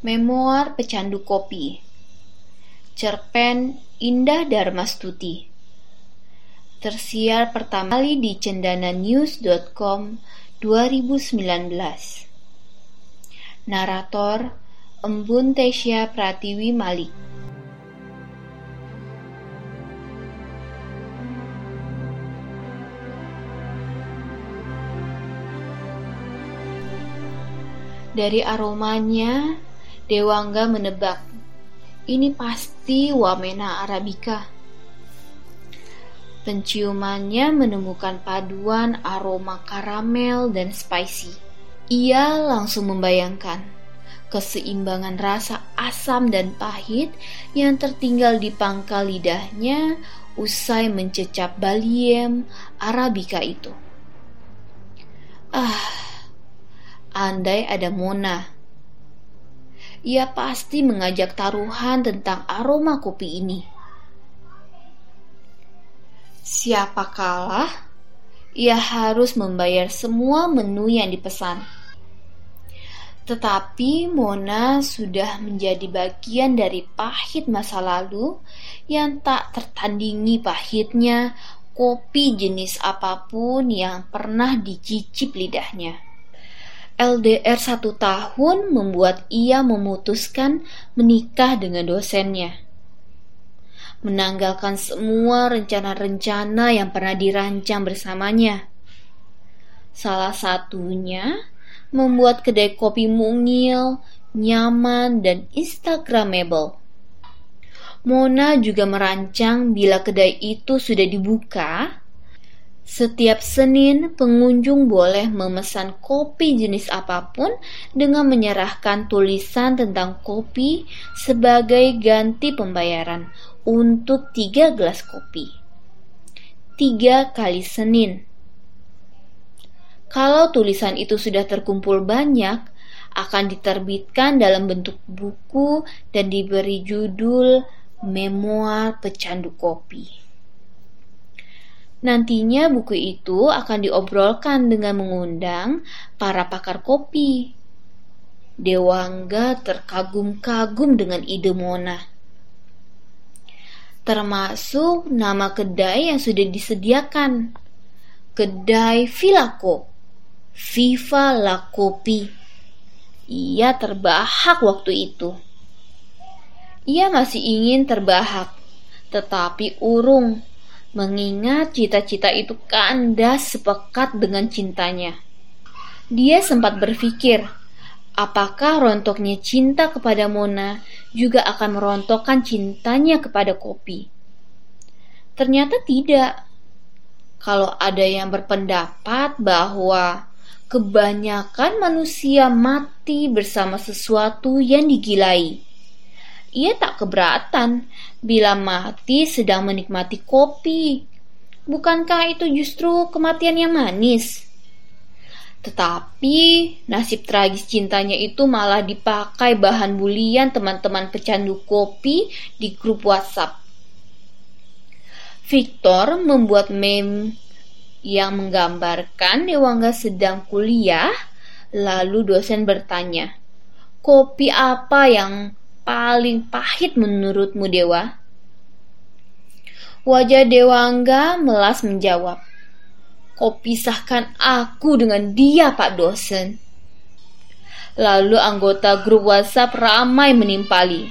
Memoir Pecandu Kopi. Cerpen Indah Darmastuti Tersiar pertama kali di cendananews.com 2019 Narator Embun Tesya Pratiwi Malik. Dari aromanya, Dewangga menebak, ini pasti Wamena arabica. Penciumannya menemukan paduan aroma karamel dan spicy. Ia langsung membayangkan keseimbangan rasa asam dan pahit yang tertinggal di pangkal lidahnya usai mencecap baliem arabica itu. Ah, andai ada Mona ia pasti mengajak taruhan tentang aroma kopi ini. Siapa kalah, ia harus membayar semua menu yang dipesan. Tetapi Mona sudah menjadi bagian dari pahit masa lalu yang tak tertandingi pahitnya kopi jenis apa pun yang pernah dicicip lidahnya. LDR satu tahun membuat ia memutuskan menikah dengan dosennya. Menanggalkan semua rencana-rencana yang pernah dirancang bersamanya. Salah satunya membuat kedai kopi mungil, nyaman, dan instagramable. Mona juga merancang bila kedai itu sudah dibuka, setiap Senin, pengunjung boleh memesan kopi jenis apa pun dengan menyerahkan tulisan tentang kopi sebagai ganti pembayaran untuk tiga gelas kopi. Tiga kali Senin. Kalau tulisan itu sudah terkumpul banyak, akan diterbitkan dalam bentuk buku dan diberi judul Memoir Pecandu Kopi. Nantinya buku itu akan diobrolkan dengan mengundang para pakar kopi. Dewangga terkagum-kagum dengan ide Mona. Termasuk nama kedai yang sudah disediakan. Kedai Vilako. Viva la Kopi. Ia terbahak waktu itu. Ia masih ingin terbahak, tetapi urung mengingat cita-cita itu kandas sepekat dengan cintanya. Dia sempat berpikir, apakah rontoknya cinta kepada Mona juga akan merontokkan cintanya kepada kopi. Ternyata tidak. Kalau ada yang berpendapat bahwa kebanyakan manusia mati bersama sesuatu yang digilai, ia tak keberatan bila mati sedang menikmati kopi. Bukankah itu justru kematian yang manis? Tetapi nasib tragis cintanya itu malah dipakai bahan bulian teman-teman pecandu kopi di grup WhatsApp. Victor membuat meme yang menggambarkan Dewangga sedang kuliah, lalu dosen bertanya, "Kopi apa yang paling pahit menurutmu Dewa? Wajah Dewangga melas menjawab, Kau pisahkan aku dengan dia Pak dosen. Lalu anggota grup WhatsApp ramai menimpali.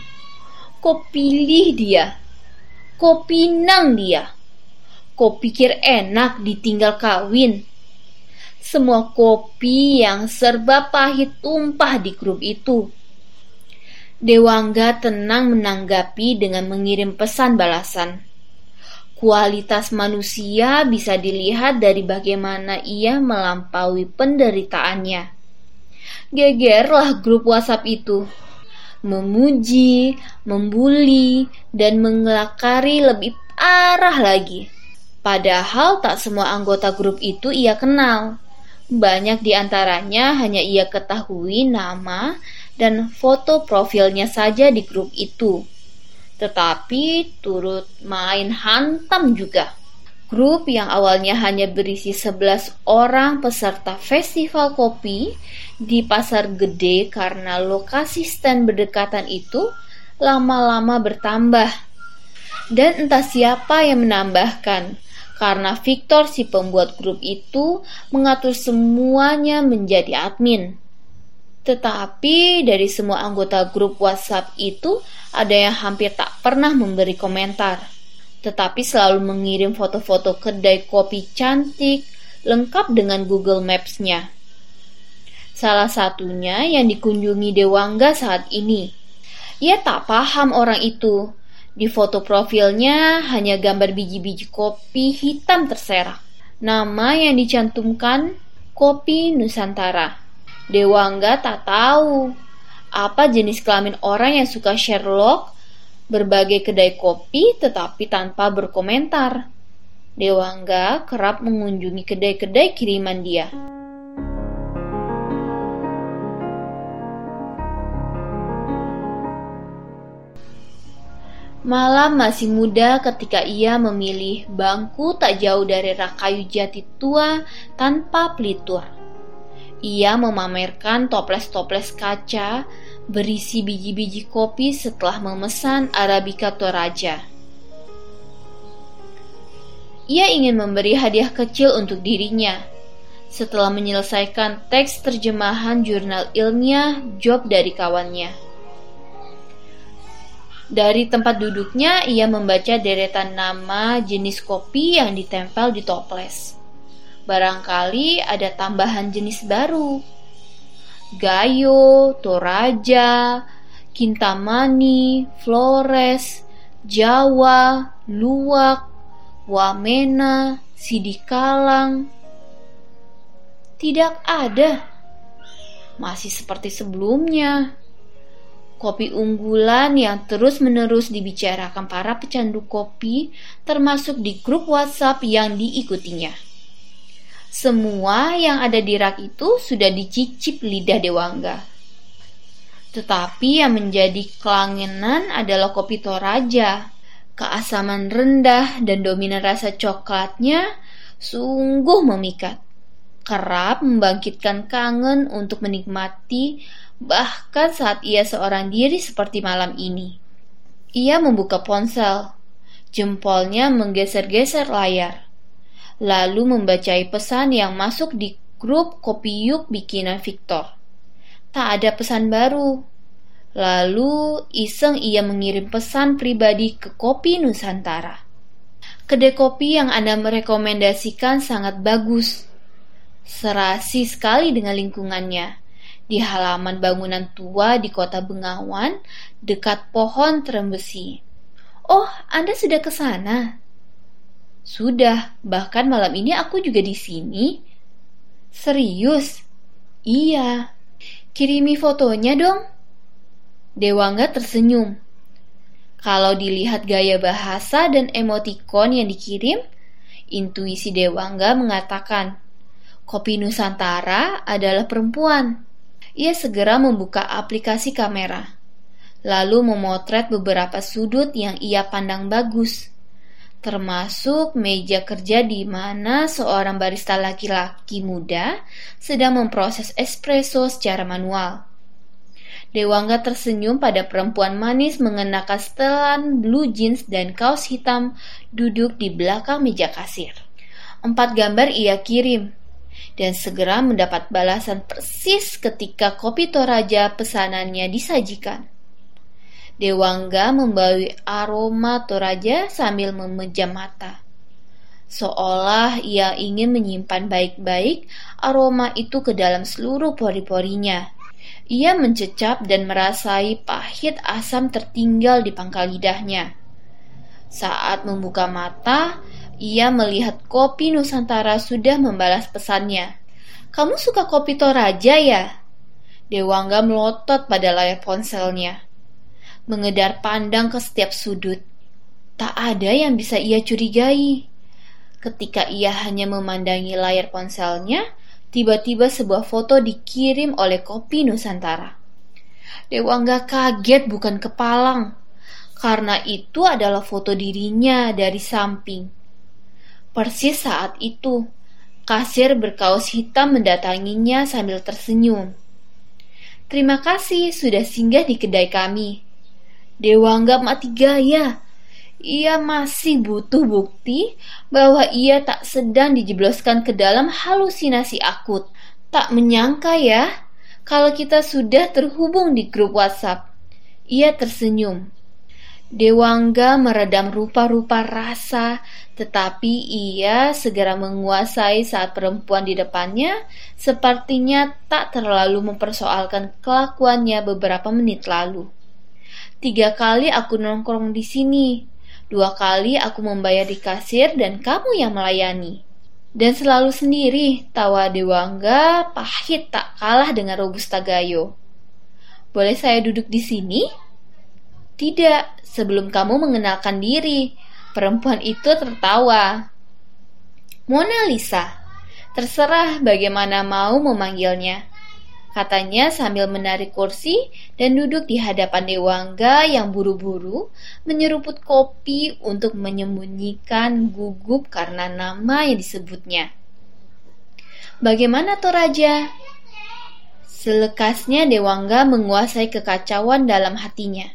Kau pilih dia. Kau pinang dia. Kau pikir enak ditinggal kawin. Semua kopi yang serba pahit tumpah di grup itu Dewangga tenang menanggapi dengan mengirim pesan balasan. Kualitas manusia bisa dilihat dari bagaimana ia melampaui penderitaannya. Gegerlah grup WhatsApp itu. Memuji, membuli, dan mengelakari lebih parah lagi. Padahal tak semua anggota grup itu ia kenal. Banyak di antaranya hanya ia ketahui nama dan foto profilnya saja di grup itu. Tetapi turut main hantam juga. Grup yang awalnya hanya berisi 11 orang peserta festival kopi di pasar gede karena lokasi stand berdekatan itu lama-lama bertambah. Dan entah siapa yang menambahkan, karena Victor si pembuat grup itu mengatur semuanya menjadi admin. Tetapi dari semua anggota grup WhatsApp itu ada yang hampir tak pernah memberi komentar tetapi selalu mengirim foto-foto kedai kopi cantik lengkap dengan Google Maps-nya. Salah satunya yang dikunjungi Dewangga saat ini. Ia tak paham orang itu. Di foto profilnya hanya gambar biji-biji kopi hitam terserak. Nama yang dicantumkan Kopi Nusantara. Dewangga tak tahu apa jenis kelamin orang yang suka Sherlock berbagai kedai kopi tetapi tanpa berkomentar. Dewangga kerap mengunjungi kedai-kedai kiriman dia. Malam masih muda ketika ia memilih bangku tak jauh dari rak kayu jati tua tanpa pelitur. Ia memamerkan toples-toples kaca berisi biji-biji kopi setelah memesan Arabica Toraja. Ia ingin memberi hadiah kecil untuk dirinya. Setelah menyelesaikan teks terjemahan jurnal ilmiah job dari kawannya. Dari tempat duduknya, ia membaca deretan nama jenis kopi yang ditempel di toples. Barangkali ada tambahan jenis baru Gayo, Toraja, Kintamani, Flores, Jawa, Luwak, Wamena, Sidikalang. Tidak ada. Masih seperti sebelumnya. Kopi unggulan yang terus-menerus dibicarakan para pecandu kopi termasuk di grup WhatsApp yang diikutinya. Semua yang ada di rak itu sudah dicicip lidah Dewangga. Tetapi yang menjadi kelangenan adalah kopi Toraja. Keasaman rendah dan dominan rasa coklatnya sungguh memikat. Kerap membangkitkan kangen untuk menikmati bahkan saat ia seorang diri seperti malam ini. Ia membuka ponsel. Jempolnya menggeser-geser layar lalu membacai pesan yang masuk di grup Kopi Yuk bikinan Victor. Tak ada pesan baru. Lalu iseng ia mengirim pesan pribadi ke Kopi Nusantara. Kedai kopi yang Anda merekomendasikan sangat bagus. Serasi sekali dengan lingkungannya. Di halaman bangunan tua di kota Bengawan, dekat pohon terembesi. Oh, Anda sudah ke sana? Sudah, bahkan malam ini aku juga di sini. Serius? Iya. Kirimi fotonya dong. Dewangga tersenyum. Kalau dilihat gaya bahasa dan emotikon yang dikirim, intuisi Dewangga mengatakan, Kopi Nusantara adalah perempuan. Ia segera membuka aplikasi kamera, lalu memotret beberapa sudut yang ia pandang bagus termasuk meja kerja di mana seorang barista laki-laki muda sedang memproses espresso secara manual. Dewangga tersenyum pada perempuan manis mengenakan setelan blue jeans dan kaos hitam duduk di belakang meja kasir. Empat gambar ia kirim dan segera mendapat balasan persis ketika kopi Toraja pesanannya disajikan. Dewangga membawi aroma Toraja sambil memejam mata. Seolah ia ingin menyimpan baik-baik aroma itu ke dalam seluruh pori-porinya. Ia mencecap dan merasai pahit asam tertinggal di pangkal lidahnya. Saat membuka mata, ia melihat kopi Nusantara sudah membalas pesannya. Kamu suka kopi Toraja ya? Dewangga melotot pada layar ponselnya mengedar pandang ke setiap sudut. Tak ada yang bisa ia curigai. Ketika ia hanya memandangi layar ponselnya, tiba-tiba sebuah foto dikirim oleh Kopi Nusantara. Dewangga kaget bukan kepalang, karena itu adalah foto dirinya dari samping. Persis saat itu, kasir berkaos hitam mendatanginya sambil tersenyum. Terima kasih sudah singgah di kedai kami. Dewa anggap mati gaya. Ia masih butuh bukti bahwa ia tak sedang dijebloskan ke dalam halusinasi akut. Tak menyangka ya, kalau kita sudah terhubung di grup WhatsApp. Ia tersenyum. Dewangga meredam rupa-rupa rasa, tetapi ia segera menguasai saat perempuan di depannya sepertinya tak terlalu mempersoalkan kelakuannya beberapa menit lalu. Tiga kali aku nongkrong di sini, dua kali aku membayar di kasir dan kamu yang melayani. Dan selalu sendiri, tawa Dewangga pahit tak kalah dengan Robusta Gayo. Boleh saya duduk di sini? Tidak, sebelum kamu mengenalkan diri. Perempuan itu tertawa. Mona Lisa, terserah bagaimana mau memanggilnya. Katanya sambil menarik kursi dan duduk di hadapan Dewangga yang buru-buru menyeruput kopi untuk menyembunyikan gugup karena nama yang disebutnya. Bagaimana Toraja? Selekasnya Dewangga menguasai kekacauan dalam hatinya.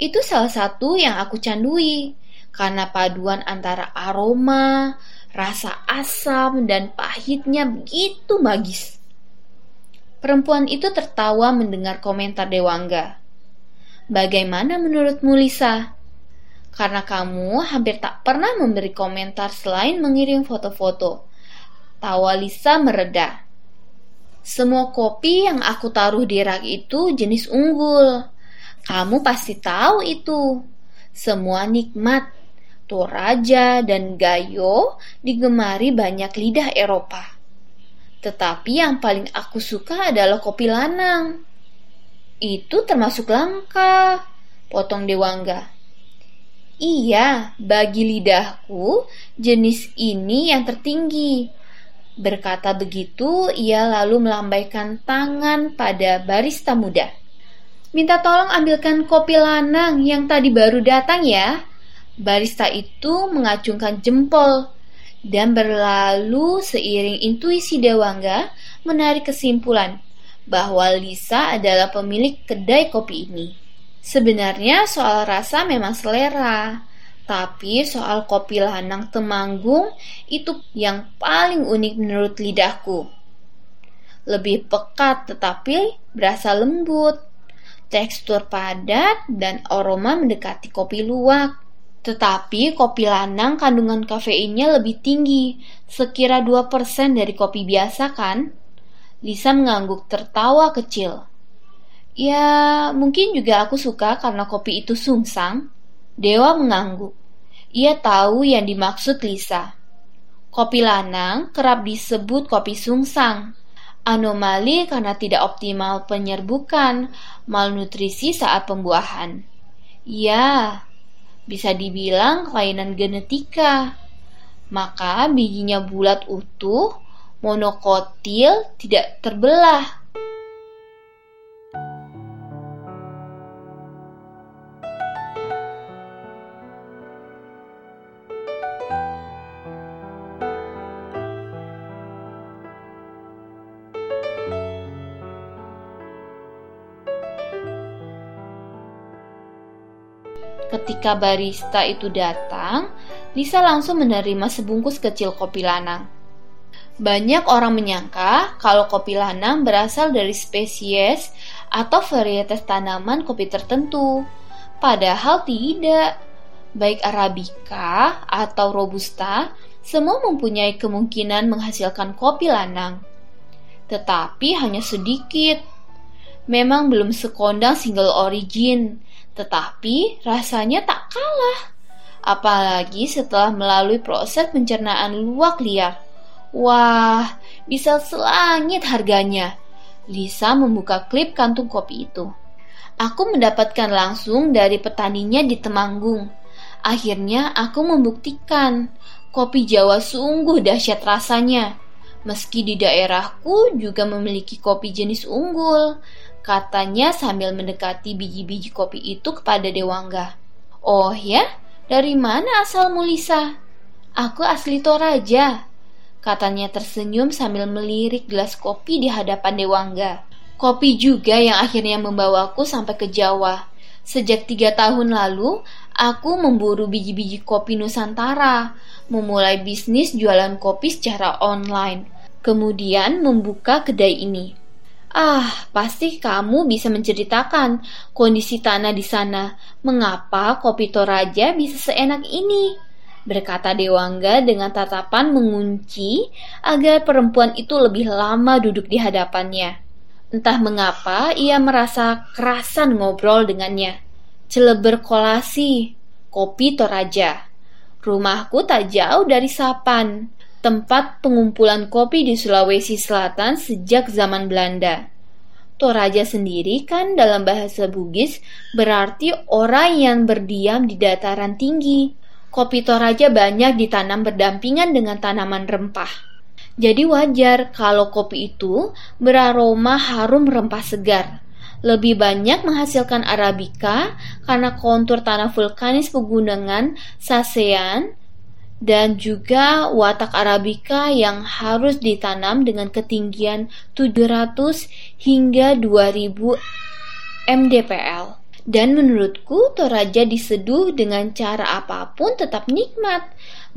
Itu salah satu yang aku candui karena paduan antara aroma, rasa asam, dan pahitnya begitu magis. Perempuan itu tertawa mendengar komentar Dewangga. Bagaimana menurutmu Lisa? Karena kamu hampir tak pernah memberi komentar selain mengirim foto-foto. Tawa Lisa mereda. Semua kopi yang aku taruh di rak itu jenis unggul. Kamu pasti tahu itu. Semua nikmat, Toraja dan Gayo digemari banyak lidah Eropa. Tetapi yang paling aku suka adalah kopi lanang. Itu termasuk langka, potong Dewangga. Iya, bagi lidahku, jenis ini yang tertinggi. Berkata begitu, ia lalu melambaikan tangan pada barista muda. Minta tolong ambilkan kopi lanang yang tadi baru datang ya. Barista itu mengacungkan jempol dan berlalu seiring intuisi Dewangga menarik kesimpulan bahwa Lisa adalah pemilik kedai kopi ini. Sebenarnya soal rasa memang selera, tapi soal kopi lanang temanggung itu yang paling unik menurut lidahku. Lebih pekat tetapi berasa lembut tekstur padat, dan aroma mendekati kopi luwak. Tetapi kopi lanang kandungan kafeinnya lebih tinggi, sekira 2% dari kopi biasa kan? Lisa mengangguk tertawa kecil. Ya, mungkin juga aku suka karena kopi itu sungsang. Dewa mengangguk. Ia tahu yang dimaksud Lisa. Kopi lanang kerap disebut kopi sungsang anomali karena tidak optimal penyerbukan, malnutrisi saat pembuahan. Ya, bisa dibilang kelainan genetika. Maka bijinya bulat utuh, monokotil, tidak terbelah Ketika barista itu datang, Lisa langsung menerima sebungkus kecil kopi lanang. Banyak orang menyangka kalau kopi lanang berasal dari spesies atau varietas tanaman kopi tertentu. Padahal tidak. Baik Arabica atau Robusta, semua mempunyai kemungkinan menghasilkan kopi lanang. Tetapi hanya sedikit. Memang belum sekondang single origin, tetapi rasanya tak kalah. Apalagi setelah melalui proses pencernaan luwak liar. Wah, bisa selangit harganya. Lisa membuka klip kantung kopi itu. Aku mendapatkan langsung dari petaninya di Temanggung. Akhirnya aku membuktikan kopi Jawa sungguh dahsyat rasanya. Meski di daerahku juga memiliki kopi jenis unggul, katanya sambil mendekati biji-biji kopi itu kepada Dewangga. Oh ya, dari mana asalmu Lisa? Aku asli Toraja, katanya tersenyum sambil melirik gelas kopi di hadapan Dewangga. Kopi juga yang akhirnya membawaku sampai ke Jawa. Sejak tiga tahun lalu, aku memburu biji-biji kopi Nusantara, memulai bisnis jualan kopi secara online, kemudian membuka kedai ini. Ah, pasti kamu bisa menceritakan kondisi tanah di sana. Mengapa kopi Toraja bisa seenak ini? berkata Dewangga dengan tatapan mengunci agar perempuan itu lebih lama duduk di hadapannya. Entah mengapa ia merasa kerasan ngobrol dengannya. Celeber kolasi, kopi Toraja. Rumahku tak jauh dari Sapan, tempat pengumpulan kopi di Sulawesi Selatan sejak zaman Belanda. Toraja sendiri kan dalam bahasa Bugis berarti orang yang berdiam di dataran tinggi kopi Toraja banyak ditanam berdampingan dengan tanaman rempah. Jadi wajar kalau kopi itu beraroma harum rempah segar. Lebih banyak menghasilkan Arabica karena kontur tanah vulkanis pegunungan Sasean dan juga watak Arabica yang harus ditanam dengan ketinggian 700 hingga 2000 mdpl. Dan menurutku Toraja diseduh dengan cara apa pun tetap nikmat.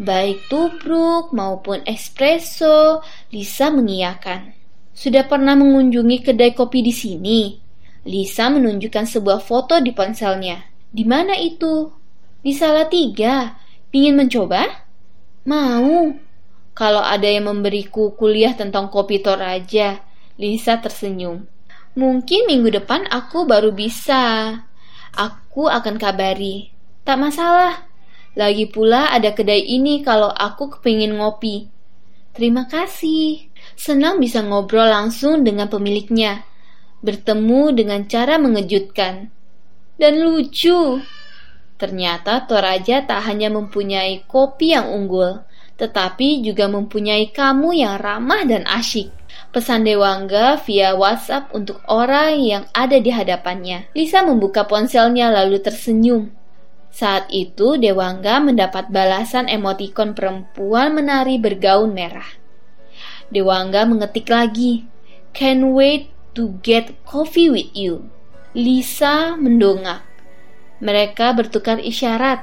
Baik tubruk maupun espresso, Lisa mengiyakan. Sudah pernah mengunjungi kedai kopi di sini? Lisa menunjukkan sebuah foto di ponselnya. Di mana itu? Di tiga. Pingin mencoba? Mau. Kalau ada yang memberiku kuliah tentang kopi Toraja, Lisa tersenyum. Mungkin minggu depan aku baru bisa. Aku akan kabari. Tak masalah. Lagi pula ada kedai ini kalau aku kepingin ngopi. Terima kasih. Senang bisa ngobrol langsung dengan pemiliknya. Bertemu dengan cara mengejutkan. Dan lucu. Ternyata Toraja tak hanya mempunyai kopi yang unggul, tetapi juga mempunyai kamu yang ramah dan asyik pesan Dewangga via WhatsApp untuk orang yang ada di hadapannya. Lisa membuka ponselnya lalu tersenyum. Saat itu Dewangga mendapat balasan emotikon perempuan menari bergaun merah. Dewangga mengetik lagi, "Can't wait to get coffee with you." Lisa mendongak. Mereka bertukar isyarat.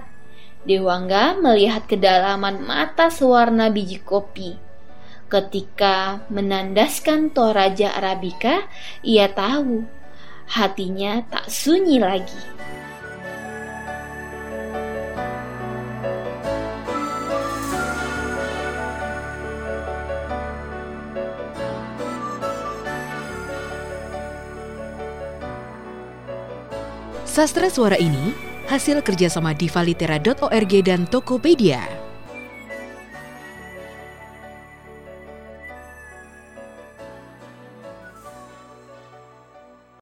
Dewangga melihat kedalaman mata sewarna biji kopi. Ketika menandaskan Toraja Arabica, ia tahu hatinya tak sunyi lagi. Sastra suara ini hasil kerjasama divalitera.org dan Tokopedia.